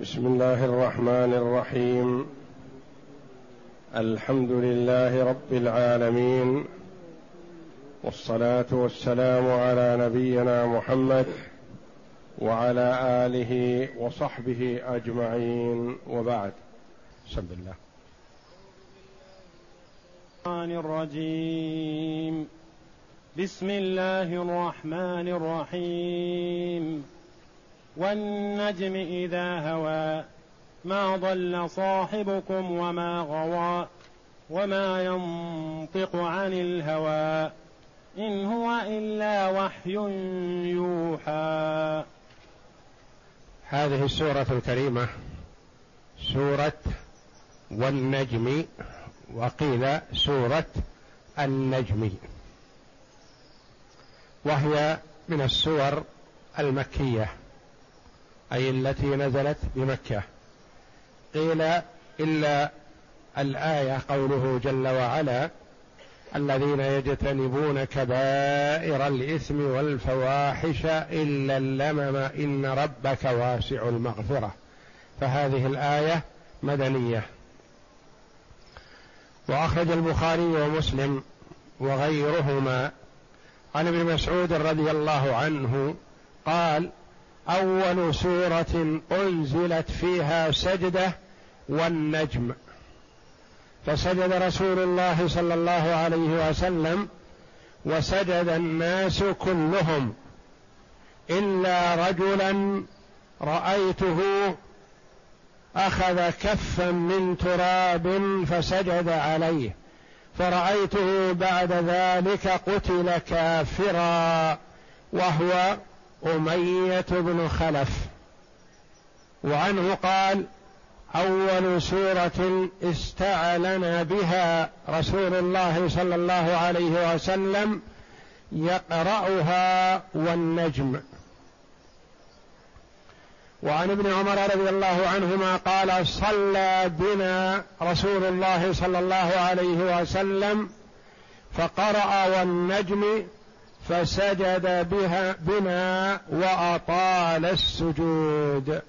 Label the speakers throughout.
Speaker 1: بسم الله الرحمن الرحيم. الحمد لله رب العالمين. والصلاة والسلام على نبينا محمد وعلى آله وصحبه أجمعين. وبعد. بسم الله.
Speaker 2: الرحمن الرجيم بسم الله الرحمن الرحيم. والنجم إذا هوى ما ضل صاحبكم وما غوى وما ينطق عن الهوى إن هو إلا وحي يوحى.
Speaker 1: هذه السورة الكريمة سورة والنجم وقيل سورة النجم. وهي من السور المكية. أي التي نزلت بمكة. قيل إلا الآية قوله جل وعلا الذين يجتنبون كبائر الإثم والفواحش إلا اللمم إن ربك واسع المغفرة. فهذه الآية مدنية. وأخرج البخاري ومسلم وغيرهما عن ابن مسعود رضي الله عنه قال أول سورة أنزلت فيها سجدة والنجم. فسجد رسول الله صلى الله عليه وسلم وسجد الناس كلهم إلا رجلا رأيته أخذ كفا من تراب فسجد عليه فرأيته بعد ذلك قتل كافرا وهو أمية بن خلف وعنه قال أول سورة استعلن بها رسول الله صلى الله عليه وسلم يقرأها والنجم. وعن ابن عمر رضي الله عنهما قال صلى بنا رسول الله صلى الله عليه وسلم فقرأ والنجم فسجد بها بنا وأطال السجود.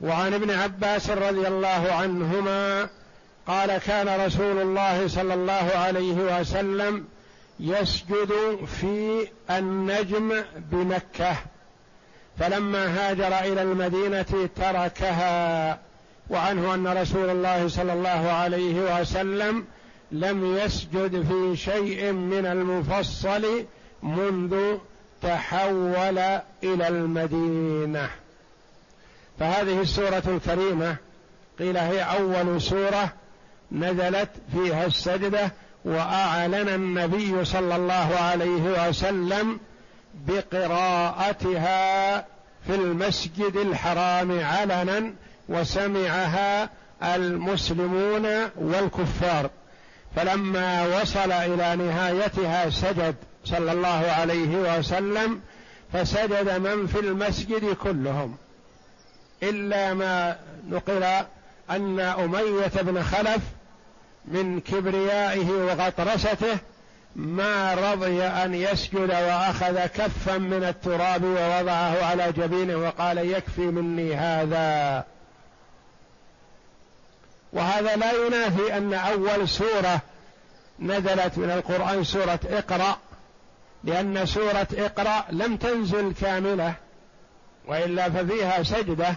Speaker 1: وعن ابن عباس رضي الله عنهما قال كان رسول الله صلى الله عليه وسلم يسجد في النجم بمكة فلما هاجر إلى المدينة تركها وعنه أن رسول الله صلى الله عليه وسلم لم يسجد في شيء من المفصل منذ تحول إلى المدينة. فهذه السورة الكريمة قيل هي أول سورة نزلت فيها السجدة وأعلن النبي صلى الله عليه وسلم بقراءتها في المسجد الحرام علنا وسمعها المسلمون والكفار. فلما وصل إلى نهايتها سجد صلى الله عليه وسلم فسجد من في المسجد كلهم. إلا ما نقل أن أمية بن خلف من كبريائه وغطرسته ما رضي أن يسجد وأخذ كفا من التراب ووضعه على جبينه وقال يكفي مني هذا. وهذا لا ينافي أن أول سورة نزلت من القرآن سورة اقرأ لأن سورة اقرأ لم تنزل كاملة وإلا ففيها سجدة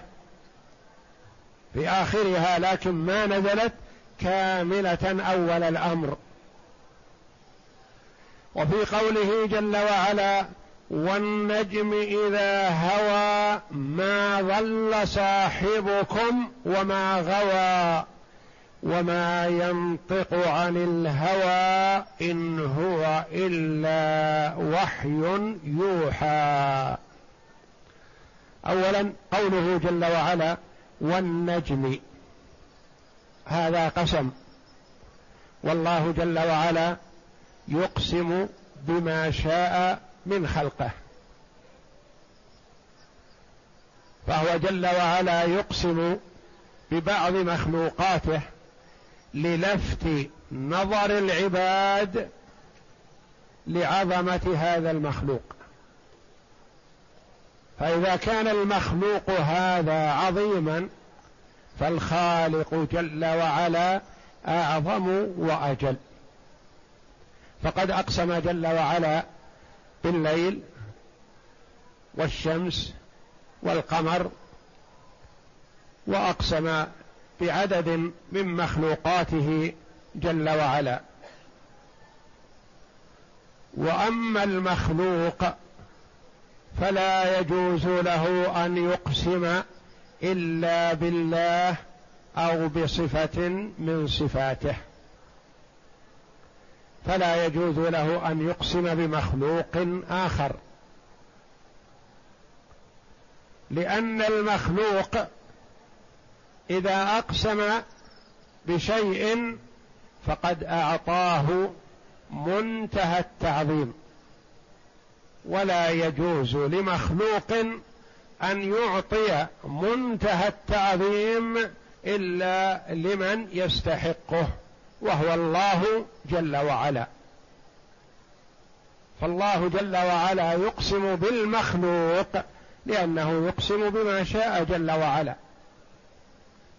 Speaker 1: في آخرها لكن ما نزلت كاملة أول الأمر. وفي قوله جل وعلا والنجم إذا هوى ما ضل صاحبكم وما غوى وما ينطق عن الهوى ان هو الا وحي يوحى. اولا قوله جل وعلا والنجم. هذا قسم. والله جل وعلا يقسم بما شاء من خلقه. فهو جل وعلا يقسم ببعض مخلوقاته للفت نظر العباد لعظمة هذا المخلوق. فإذا كان المخلوق هذا عظيما فالخالق جل وعلا أعظم وأجل. فقد أقسم جل وعلا بالليل والشمس والقمر وأقسم بعدد من مخلوقاته جل وعلا. وأما المخلوق فلا يجوز له أن يقسم إلا بالله أو بصفة من صفاته. فلا يجوز له أن يقسم بمخلوق آخر. لأن المخلوق إذا أقسم بشيء فقد أعطاه منتهى التعظيم. ولا يجوز لمخلوق أن يعطي منتهى التعظيم إلا لمن يستحقه وهو الله جل وعلا. فالله جل وعلا يقسم بالمخلوق لأنه يقسم بما شاء جل وعلا.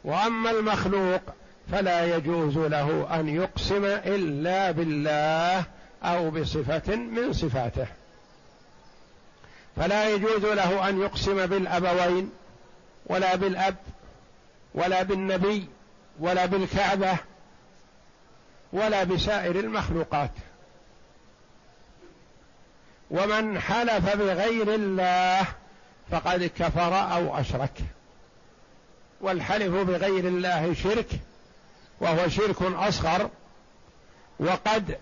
Speaker 1: وأما المخلوق فلا يجوز له أن يقسم إلا بالله أو بصفة من صفاته. فلا يجوز له أن يقسم بالأبوين ولا بالأب ولا بالنبي ولا بالكعبة ولا بسائر المخلوقات. ومن حلف بغير الله فقد كفر أو أشرك. والحلف بغير الله شرك وهو شرك أصغر وقد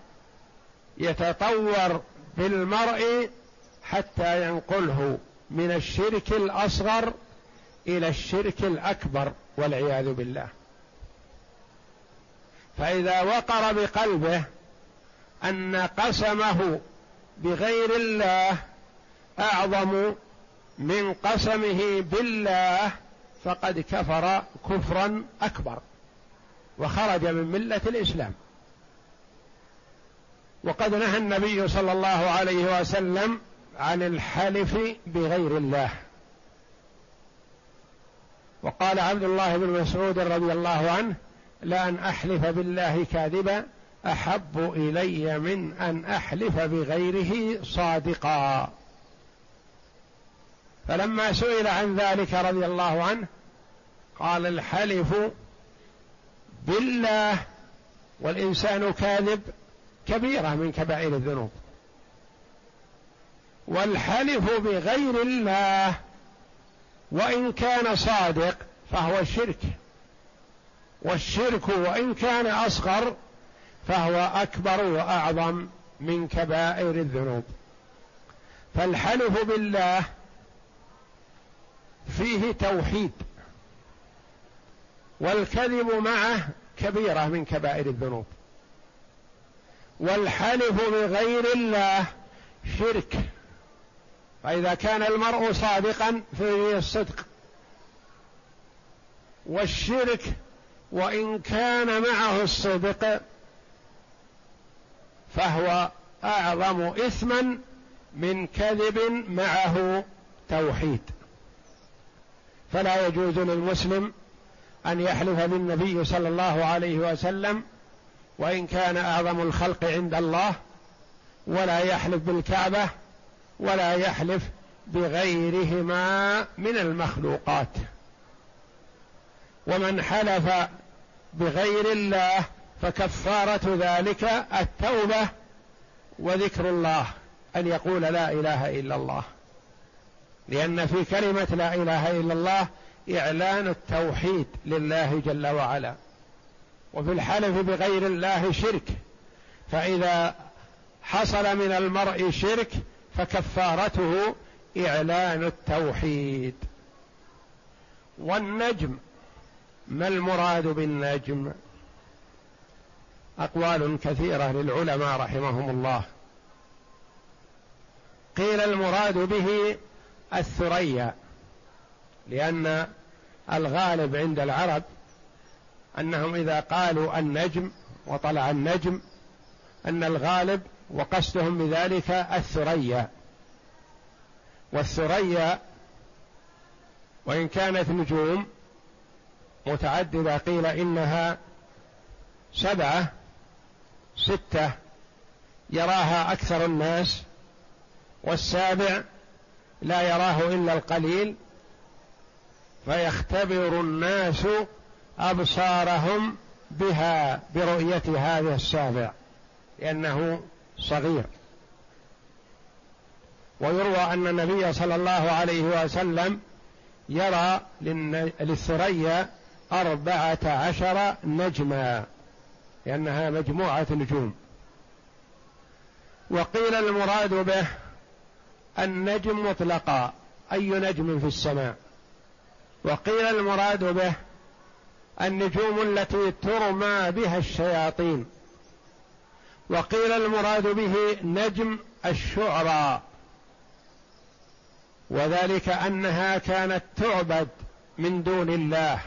Speaker 1: يتطور بالمرء حتى ينقله من الشرك الأصغر إلى الشرك الأكبر والعياذ بالله. فإذا وقر بقلبه أن قسمه بغير الله أعظم من قسمه بالله فقد كفر كفرا أكبر وخرج من ملة الإسلام. وقد نهى النبي صلى الله عليه وسلم عن الحلف بغير الله. وقال عبد الله بن مسعود رضي الله عنه لأن أحلف بالله كاذبا أحب إلي من أن أحلف بغيره صادقا. فلما سئل عن ذلك رضي الله عنه قال الحلف بالله والإنسان كاذب كبيرة من كبائر الذنوب. والحلف بغير الله وإن كان صادق فهو شرك والشرك وإن كان أصغر فهو أكبر وأعظم من كبائر الذنوب. فالحلف بالله فيه توحيد والكذب معه كبيرة من كبائر الذنوب والحلف بغير الله شرك فإذا كان المرء صادقا فيه الصدق والشرك وإن كان معه الصدق فهو أعظم اثما من كذب معه توحيد. فلا يجوز للمسلم أن يحلف بالنبي صلى الله عليه وسلم وإن كان أعظم الخلق عند الله ولا يحلف بالكعبة ولا يحلف بغيرهما من المخلوقات. ومن حلف بغير الله فكفارة ذلك التوبة وذكر الله أن يقول لا إله إلا الله. لأن في كلمة لا إله إلا الله إعلان التوحيد لله جل وعلا. وفي الحلف بغير الله شرك. فإذا حصل من المرء شرك فكفارته إعلان التوحيد. والنجم ما المراد بالنجم؟ أقوال كثيرة للعلماء رحمهم الله. قيل المراد به الثريا لأن الغالب عند العرب أنهم إذا قالوا النجم وطلع النجم أن الغالب وقصدهم بذلك الثريا. والثريا وإن كانت نجوم متعددة قيل إنها سبعة ستة يراها أكثر الناس والسابع لا يراه إلا القليل فيختبر الناس أبصارهم بها برؤية هذا السابع لأنه صغير. ويروى أن النبي صلى الله عليه وسلم يرى للثريا أربعة عشر نجما لأنها مجموعة نجوم. وقيل المراد به النجم مطلقا. أي نجم في السماء؟ وقيل المراد به النجوم التي ترمى بها الشياطين. وقيل المراد به نجم الشعرى. وذلك أنها كانت تعبد من دون الله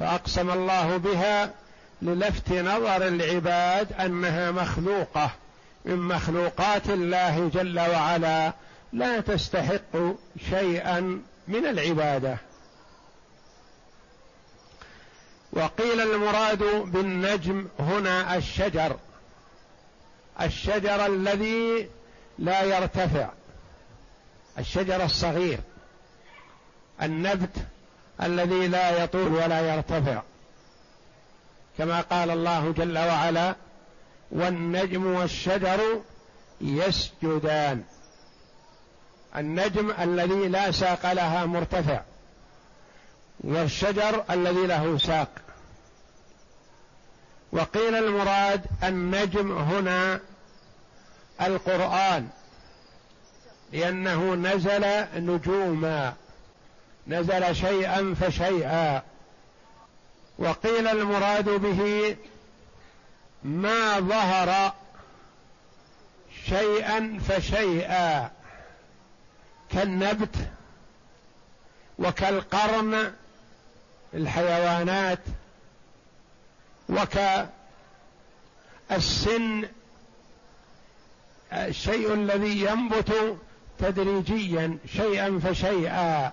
Speaker 1: فأقسم الله بها للفت نظر العباد أنها مخلوقة من مخلوقات الله جل وعلا. لا تستحق شيئا من العبادة. وقيل المراد بالنجم هنا الشجر. الشجر الذي لا يرتفع. الشجر الصغير. النبت الذي لا يطول ولا يرتفع. كما قال الله جل وعلا والنجم والشجر يسجدان. النجم الذي لا ساق لها مرتفع والشجر الذي له ساق. وقيل المراد النجم هنا القرآن لأنه نزل نجوما نزل شيئا فشيئا. وقيل المراد به ما ظهر شيئا فشيئا. كالنبت وكالقرن الحيوانات وكالسن. الشيء الذي ينبت تدريجيا شيئا فشيئا.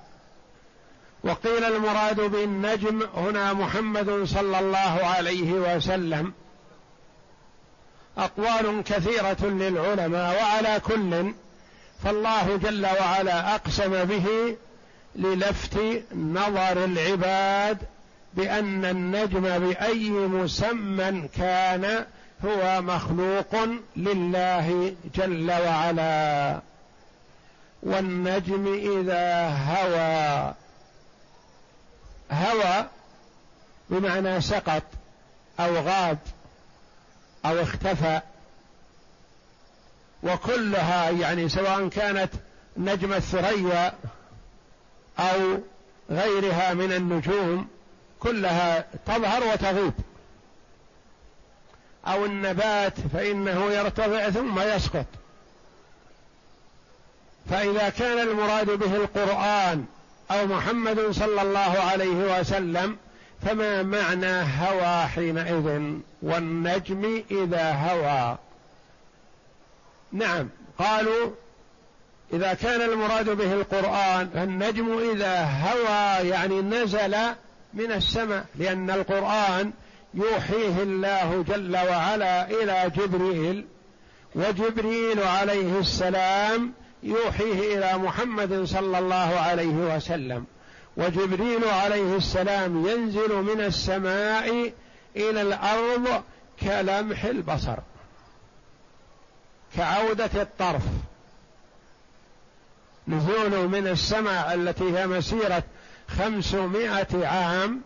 Speaker 1: وقيل المراد بالنجم هنا محمد صلى الله عليه وسلم. أقوال كثيرة للعلماء وعلى كل فالله جل وعلا أقسم به للفت نظر العباد بأن النجم بأي مسمى كان هو مخلوق لله جل وعلا. والنجم إذا هوى هوى بمعنى سقط أو غاب أو اختفى. وكلها يعني سواء كانت نجم الثريا أو غيرها من النجوم كلها تظهر وتغيب أو النبات فإنه يرتفع ثم يسقط. فإذا كان المراد به القرآن أو محمد صلى الله عليه وسلم فما معنى هوى حينئذ؟ والنجم إذا هوى. نعم. قالوا إذا كان المراد به القرآن فالنجم إذا هوى يعني نزل من السماء لأن القرآن يوحيه الله جل وعلا إلى جبريل وجبريل عليه السلام يوحيه إلى محمد صلى الله عليه وسلم وجبريل عليه السلام ينزل من السماء إلى الأرض كلمح البصر. كعودة الطرف. نزول من السماء التي هي مسيرة خمسمائة عام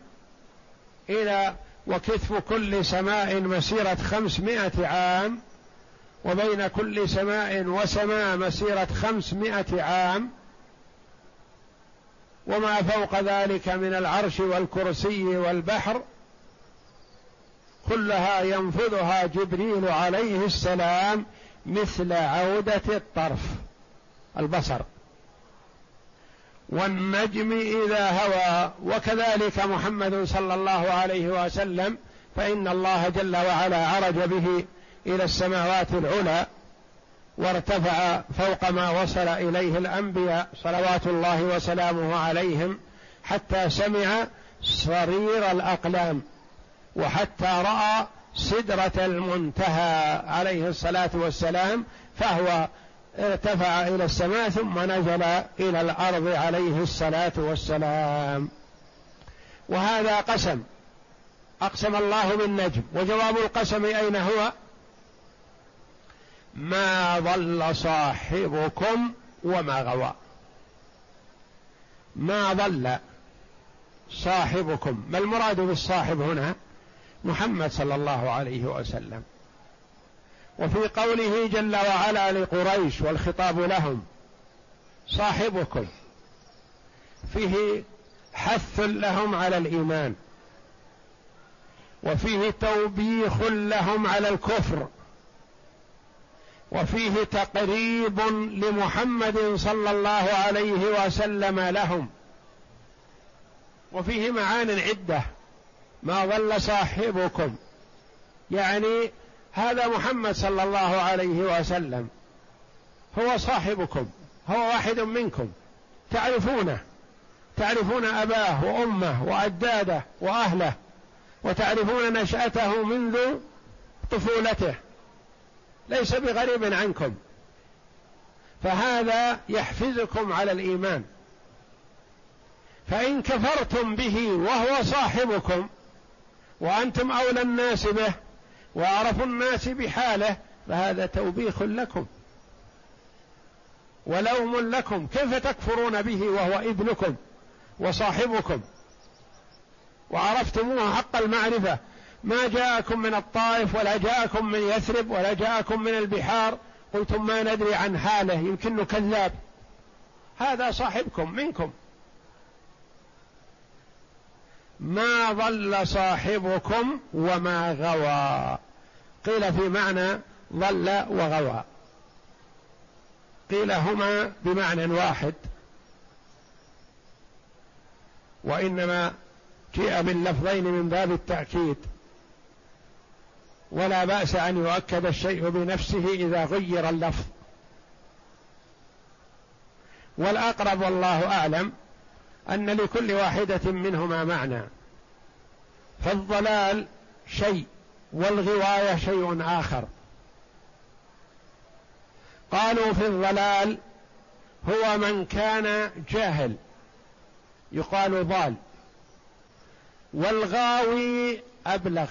Speaker 1: إلى وكتف كل سماء مسيرة خمسمائة عام وبين كل سماء وسماء مسيرة خمسمائة عام. وما فوق ذلك من العرش والكرسي والبحر كلها ينفذها جبريل عليه السلام مثل عودة الطرف البصر. والنجم إذا هوى وكذلك محمد صلى الله عليه وسلم فإن الله جل وعلا عرج به إلى السماوات العلى وارتفع فوق ما وصل إليه الأنبياء صلوات الله وسلامه عليهم حتى سمع صرير الأقلام وحتى رأى سدرة المنتهى عليه الصلاة والسلام فهو ارتفع إلى السماء ثم نزل إلى الأرض عليه الصلاة والسلام. وهذا قسم أقسم الله بالنجم وجواب القسم أين هو؟ ما ضل صاحبكم وما غوى. ما ضل صاحبكم ما المراد بالصاحب هنا؟ محمد صلى الله عليه وسلم. وفي قوله جل وعلا لقريش والخطاب لهم صاحبكم. فيه حث لهم على الإيمان. وفيه توبيخ لهم على الكفر. وفيه تقريب لمحمد صلى الله عليه وسلم لهم. وفيه معان عده ما ضل صاحبكم. يعني هذا محمد صلى الله عليه وسلم هو صاحبكم هو واحد منكم. تعرفونه تعرفون أباه وأمه وأجداده وأهله وتعرفون نشأته منذ طفولته. ليس بغريب عنكم. فهذا يحفزكم على الإيمان. فإن كفرتم به وهو صاحبكم وأنتم أولى الناس به وأعرف الناس بحاله فهذا توبيخ لكم. ولوم لكم. كيف تكفرون به وهو ابنكم وصاحبكم؟ وعرفتموه حق المعرفة. ما جاءكم من الطائف ولا جاءكم من يثرب ولا جاءكم من البحار. قلتم ما ندري عن حاله يمكنه كذاب. هذا صاحبكم منكم. ما ضل صاحبكم وما غوى. قيل في معنى ضل وغوى. قيل هما بمعنى واحد. وإنما جاء باللفظين من باب التأكيد. ولا بأس أن يؤكد الشيء بنفسه إذا غير اللفظ. والأقرب والله أعلم أن لكل واحدة منهما معنى. فالضلال شيء والغواية شيء آخر. قالوا في الضلال هو من كان جاهل يقال ضال. والغاوي أبلغ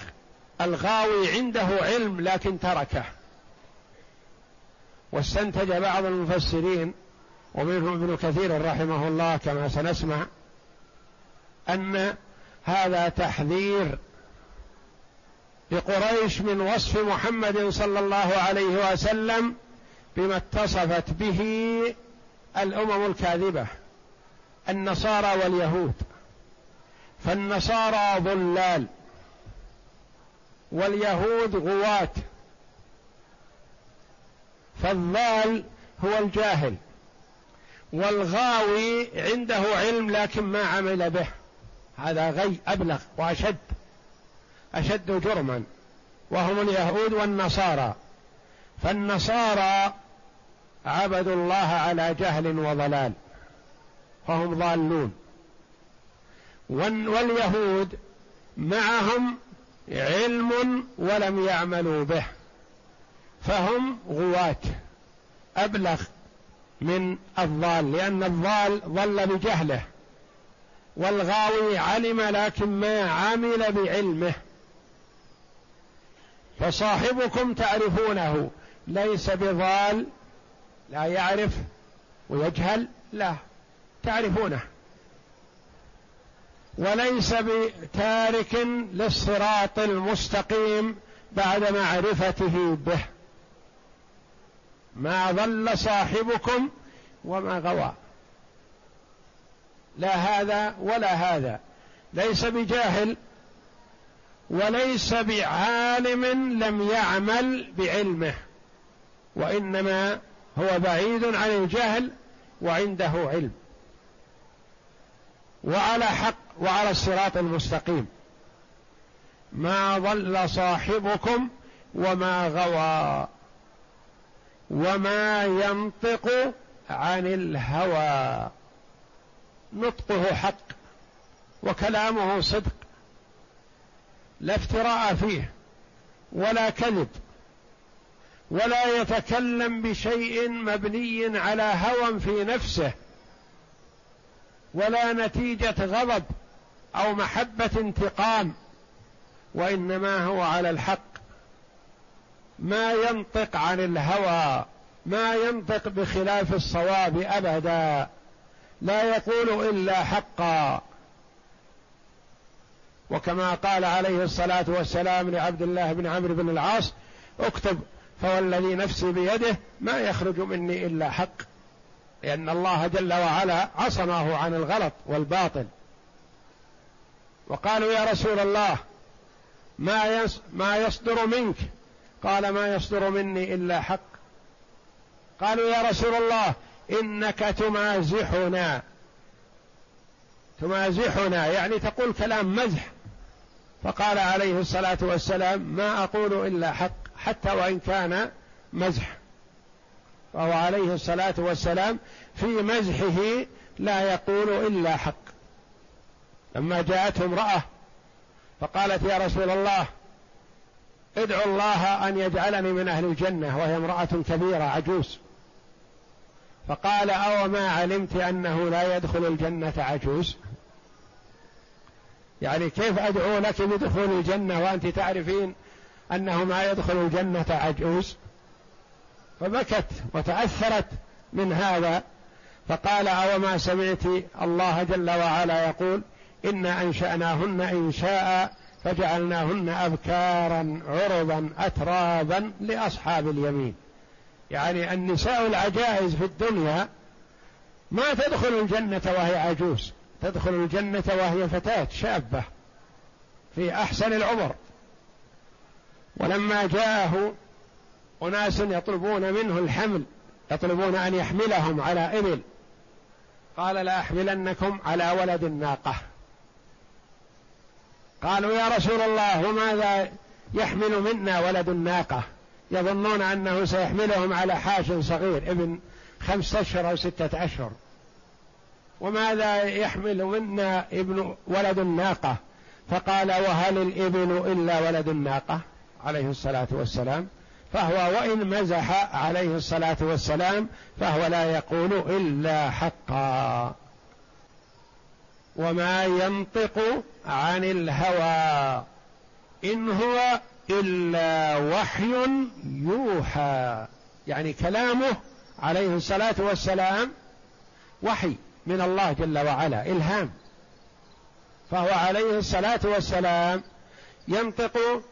Speaker 1: الغاوي عنده علم لكن تركه. واستنتج بعض المفسرين ومنهم ابن كثير رحمه الله كما سنسمع أن هذا تحذير لقريش من وصف محمد صلى الله عليه وسلم بما اتصفت به الأمم الكاذبة النصارى واليهود. فالنصارى ضلال واليهود غواة. فالضال هو الجاهل. والغاوي عنده علم لكن ما عمل به. هذا غي أبلغ وأشد أشد جرما. وهم اليهود والنصارى. فالنصارى عبدوا الله على جهل وضلال. فهم ضالون. واليهود معهم علم ولم يعملوا به. فهم غواة أبلغ من الضال لأن الضال ضل بجهله والغاوي علم لكن ما عمل بعلمه. فصاحبكم تعرفونه ليس بضال لا يعرف ويجهل لا تعرفونه. وليس بتارك للصراط المستقيم بعد معرفته به. ما ضل صاحبكم وما غوى. لا هذا ولا هذا. ليس بجاهل وليس بعالم لم يعمل بعلمه وإنما هو بعيد عن الجهل وعنده علم. وعلى حق وعلى الصراط المستقيم. ما ضل صاحبكم وما غوى. وما ينطق عن الهوى. نطقه حق وكلامه صدق. لا افتراء فيه ولا كذب. ولا يتكلم بشيء مبني على هوى في نفسه. ولا نتيجة غضب أو محبة انتقام. وإنما هو على الحق. ما ينطق عن الهوى ما ينطق بخلاف الصواب أبدا. لا يقول إلا حقا. وكما قال عليه الصلاة والسلام لعبد الله بن عمرو بن العاص اكتب فوالذي نفسي بيده ما يخرج مني إلا حق. لأن الله جل وعلا عصمه عن الغلط والباطل. وقالوا يا رسول الله ما ما يصدر منك قال ما يصدر مني إلا حق. قالوا يا رسول الله إنك تمازحنا. تمازحنا يعني تقول كلام مزح. فقال عليه الصلاة والسلام ما أقول إلا حق حتى وإن كان مزح. فهو عليه الصلاة والسلام في مزحه لا يقول إلا حق. لما جاءته امرأة فقالت يا رسول الله ادعو الله أن يجعلني من أهل الجنة وهي امرأة كبيرة عجوز. فقال أو ما علمت أنه لا يدخل الجنة عجوز؟ يعني كيف أدعو لك بدخول الجنة وأنت تعرفين أنه ما يدخل الجنة عجوز؟ فبكت وتأثرت من هذا. فقال أو ما سمعت الله جل وعلا يقول أنا أنشأناهن انشاء فجعلناهن ابكارا عربا اترابا لأصحاب اليمين. يعني النساء العجائز في الدنيا ما تدخل الجنة وهي عجوز تدخل الجنة وهي فتاة شابة في أحسن العمر. ولما جاءه أناس يطلبون منه الحمل يطلبون أن يحملهم على إبل. قال لاحملنكم على ولد الناقة. قالوا يا رسول الله وماذا يحمل منا ولد الناقة؟ يظنون أنه سيحملهم على حاش صغير ابن خمسة أشهر أو ستة أشهر وماذا يحمل منا ابن ولد الناقة؟ فقال وهل الإبل إلا ولد الناقة؟ عليه الصلاة والسلام. فهو وإن مزح عليه الصلاة والسلام فهو لا يقول إلا حقا. وما ينطق عن الهوى إن هو إلا وحي يوحى. يعني كلامه عليه الصلاة والسلام وحي من الله جل وعلا إلهام. فهو عليه الصلاة والسلام ينطق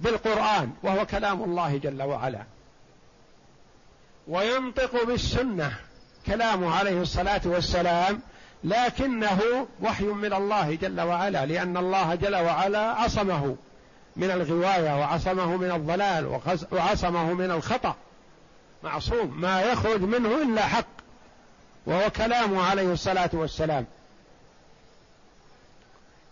Speaker 1: بالقرآن وهو كلام الله جل وعلا. وينطق بالسنة كلامه عليه الصلاة والسلام لكنه وحي من الله جل وعلا لأن الله جل وعلا عصمه من الغواية وعصمه من الضلال وعصمه من الخطأ. معصوم ما يخرج منه إلا حق وهو كلامه عليه الصلاة والسلام.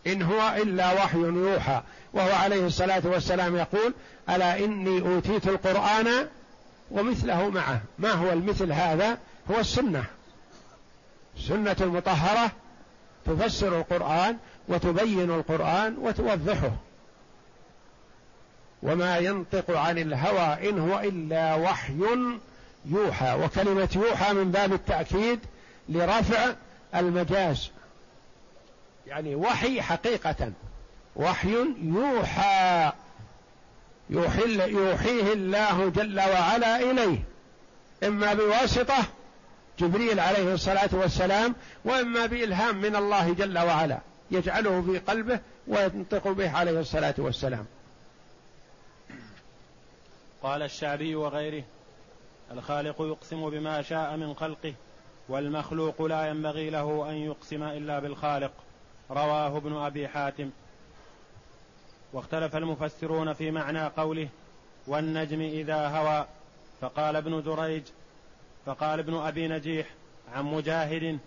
Speaker 1: إن هو إلا وحي يوحى وهو عليه الصلاة والسلام يقول ألا إني أوتيت القرآن ومثله معه. ما هو المثل هذا؟ هو السنة. السنة المطهرة تفسر القرآن وتبين القرآن وتوضحه. وما ينطق عن الهوى إن هو إلا وحي يوحى. وكلمة يوحى من باب التأكيد لرفع المجاز. يعني وحي حقيقة. وحي يوحى. يوحي يوحيه الله جل وعلا إليه. إما بواسطة جبريل عليه الصلاة والسلام وإما بإلهام من الله جل وعلا يجعله في قلبه وينطق به عليه الصلاة والسلام.
Speaker 2: قال الشعبي وغيره الخالق يقسم بما شاء من خلقه والمخلوق لا ينبغي له أن يقسم إلا بالخالق. رواه ابن أبي حاتم. واختلف المفسرون في معنى قوله والنجم إذا هوى. فقال ابن دريج فقال ابن أبي نجيح عن مجاهد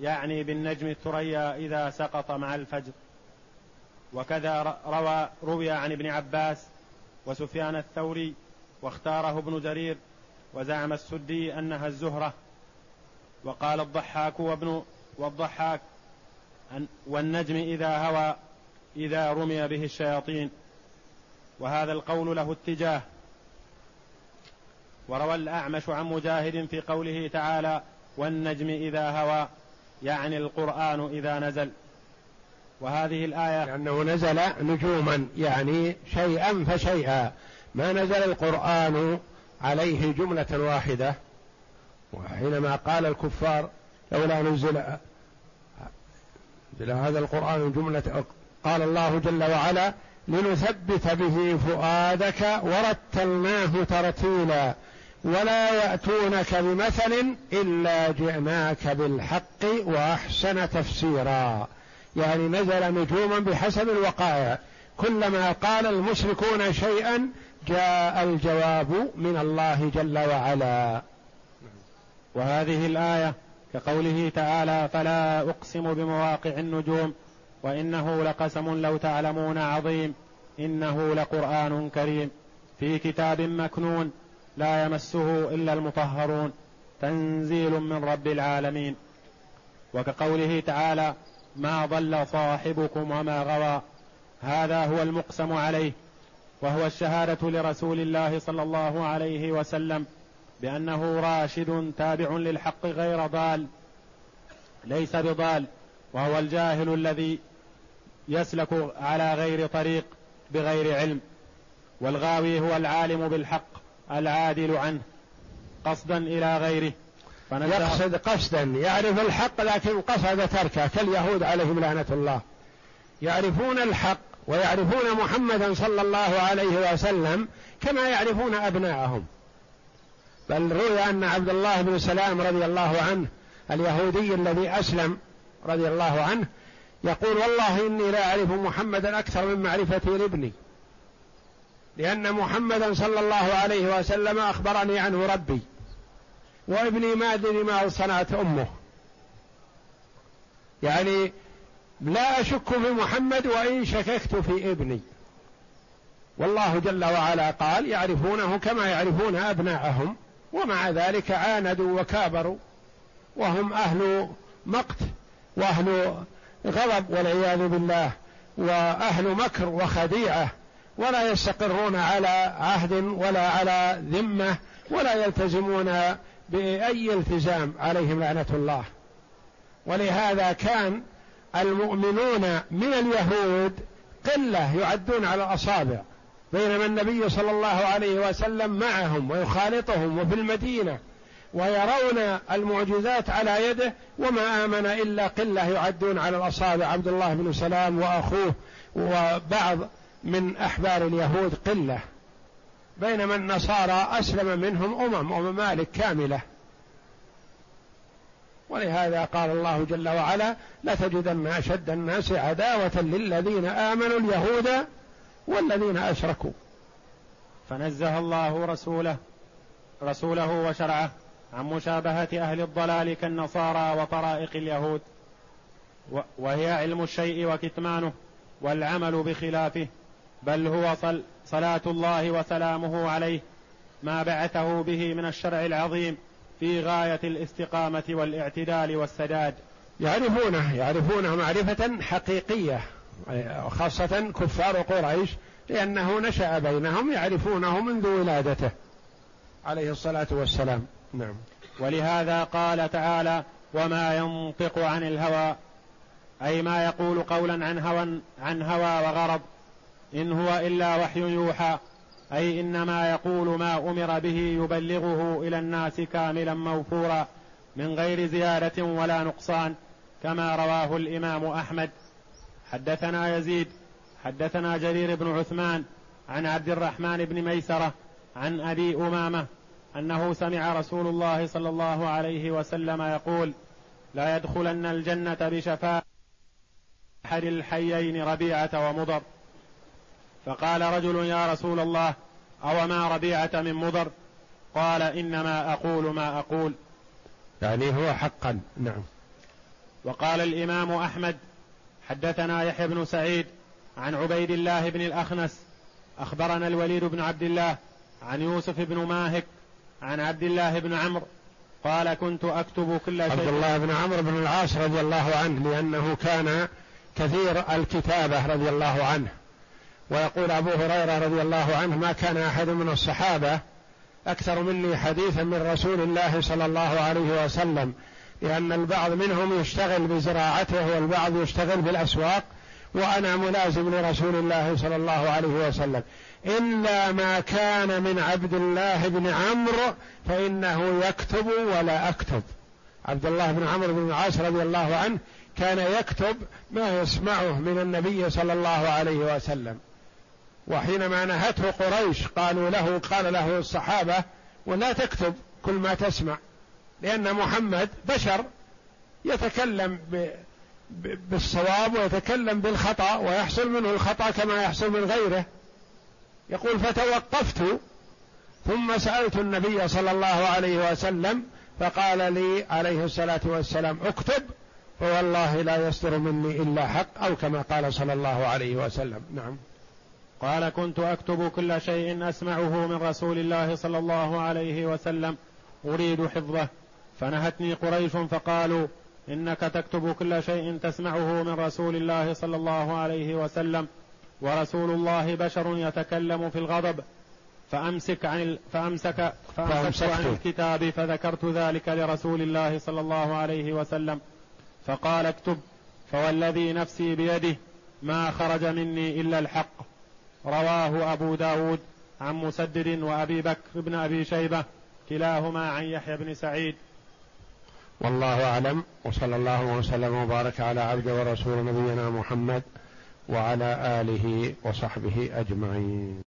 Speaker 2: يعني بالنجم الثريا إذا سقط مع الفجر. وكذا روى روي عن ابن عباس وسفيان الثوري واختاره ابن جرير وزعم السدي أنها الزهرة. وقال الضحاك وابن والضحاك والنجم إذا هوى إذا رمي به الشياطين. وهذا القول له اتجاه وروى الأعمش عن مجاهد في قوله تعالى والنجم إذا هوى يعني القرآن إذا نزل. وهذه الآية
Speaker 1: لأنه نزل نجوما يعني شيئا فشيئا. ما نزل القرآن عليه جملة واحدة وحينما قال الكفار لولا نزل نزل هذا القرآن جملة قال الله جل وعلا لنثبت به فؤادك ورتلناه ترتيلا. ولا يأتونك بمثل إلا جئناك بالحق وأحسن تفسيرا. يعني نزل نجوما بحسب الوقائع. كلما قال المشركون شيئا جاء الجواب من الله جل وعلا.
Speaker 2: وهذه الآية كقوله تعالى فلا أقسم بمواقع النجوم وإنه لقسم لو تعلمون عظيم إنه لقرآن كريم في كتاب مكنون لا يمسه إلا المطهرون. تنزيل من رب العالمين. وكقوله تعالى ما ضل صاحبكم وما غوى. هذا هو المقسم عليه. وهو الشهادة لرسول الله صلى الله عليه وسلم بأنه راشد تابع للحق غير ضال. ليس بضال. وهو الجاهل الذي يسلك على غير طريق بغير علم. والغاوي هو العالم بالحق. العادل عنه قصدا إلى غيره.
Speaker 1: يقصد قصدا يعرف الحق لكن قصد تركه كاليهود عليهم لعنة الله. يعرفون الحق ويعرفون محمدا صلى الله عليه وسلم كما يعرفون أبناءهم. بل روي أن عبد الله بن سلام رضي الله عنه اليهودي الذي أسلم رضي الله عنه يقول والله إني لا أعرف محمدا أكثر من معرفتي لابني. لأن محمدا صلى الله عليه وسلم أخبرني عنه ربي. وابني ما أدري ما صنعت أمه. يعني لا أشك في محمد وإن شككت في ابني. والله جل وعلا قال يعرفونه كما يعرفون أبناءهم. ومع ذلك عاندوا وكابروا. وهم أهل مقت وأهل غضب والعياذ بالله. وأهل مكر وخديعة. ولا يستقرون على عهد ولا على ذمة ولا يلتزمون بأي التزام عليهم لعنة الله. ولهذا كان المؤمنون من اليهود قلة يعدون على الأصابع بينما النبي صلى الله عليه وسلم معهم ويخالطهم وفي المدينة ويرون المعجزات على يده وما آمن إلا قلة يعدون على الأصابع عبد الله بن سلام وأخوه وبعض من أحبار اليهود قلة بينما النصارى أسلم منهم أمم وممالك كاملة. ولهذا قال الله جل وعلا لتجدن أشد الناس عداوة للذين آمنوا اليهود والذين أشركوا.
Speaker 2: فنزه الله رسوله رسوله وشرعه عن مشابهة أهل الضلال كالنصارى وطرائق اليهود وهي علم الشيء وكتمانه والعمل بخلافه. بل هو صل صلاة الله وسلامه عليه ما بعثه به من الشرع العظيم في غاية الاستقامة والاعتدال والسداد.
Speaker 1: يعرفونه يعرفونه معرفة حقيقية خاصة كفار قريش لأنه نشأ بينهم يعرفونه منذ ولادته. عليه الصلاة والسلام. نعم.
Speaker 2: ولهذا قال تعالى وما ينطق عن الهوى أي ما يقول قولا عن هوى عن هوى وغرض. إن هو إلا وحي يوحى أي إنما يقول ما أمر به يبلغه إلى الناس كاملا موفورا من غير زيادة ولا نقصان كما رواه الإمام أحمد. حدثنا يزيد حدثنا جرير بن عثمان عن عبد الرحمن بن ميسرة عن أبي أمامة أنه سمع رسول الله صلى الله عليه وسلم يقول لا يدخلن الجنة بشفاء أحد الحيين ربيعة ومضر فقال رجل يا رسول الله أو ما ربيعة من مضر؟ قال إنما أقول ما أقول.
Speaker 1: يعني هو حقا نعم.
Speaker 2: وقال الإمام أحمد حدثنا يحيى بن سعيد عن عبيد الله بن الأخنس أخبرنا الوليد بن عبد الله عن يوسف بن ماهك عن عبد الله بن عمرو قال كنت أكتب كل شيء.
Speaker 1: عبد الله بن عمرو بن العاص رضي الله عنه لأنه كان كثير الكتابة رضي الله عنه. ويقول أبو هريرة رضي الله عنه ما كان أحد من الصحابة أكثر مني حديثا من رسول الله صلى الله عليه وسلم لأن البعض منهم يشتغل بزراعته والبعض يشتغل بالأسواق وأنا ملازم لرسول الله صلى الله عليه وسلم. إلا ما كان من عبد الله بن عمرو فإنه يكتب ولا أكتب. عبد الله بن عمرو بن العاص رضي الله عنه كان يكتب ما يسمعه من النبي صلى الله عليه وسلم. وحينما نهته قريش قالوا له قال له الصحابة ولا تكتب كل ما تسمع لأن محمد بشر يتكلم بالصواب ويتكلم بالخطأ ويحصل منه الخطأ كما يحصل من غيره. يقول فتوقفت ثم سألت النبي صلى الله عليه وسلم فقال لي عليه الصلاة والسلام اكتب فوالله لا يصدر مني إلا حق أو كما قال صلى الله عليه وسلم. نعم.
Speaker 2: قال كنت أكتب كل شيء أسمعه من رسول الله صلى الله عليه وسلم. أريد حفظه. فنهتني قريش فقالوا إنك تكتب كل شيء تسمعه من رسول الله صلى الله عليه وسلم. ورسول الله بشر يتكلم في الغضب. فأمسك عن فأمسك فأمسكت عن الكتاب فذكرت ذلك لرسول الله صلى الله عليه وسلم. فقال اكتب. فوالذي نفسي بيده ما خرج مني إلا الحق. رواه أبو داود عن مسدد وأبي بكر بن أبي شيبة كلاهما عن يحيى بن سعيد.
Speaker 1: والله أعلم وصلى الله وسلم وبارك على عبد ورسول نبينا محمد وعلى آله وصحبه أجمعين.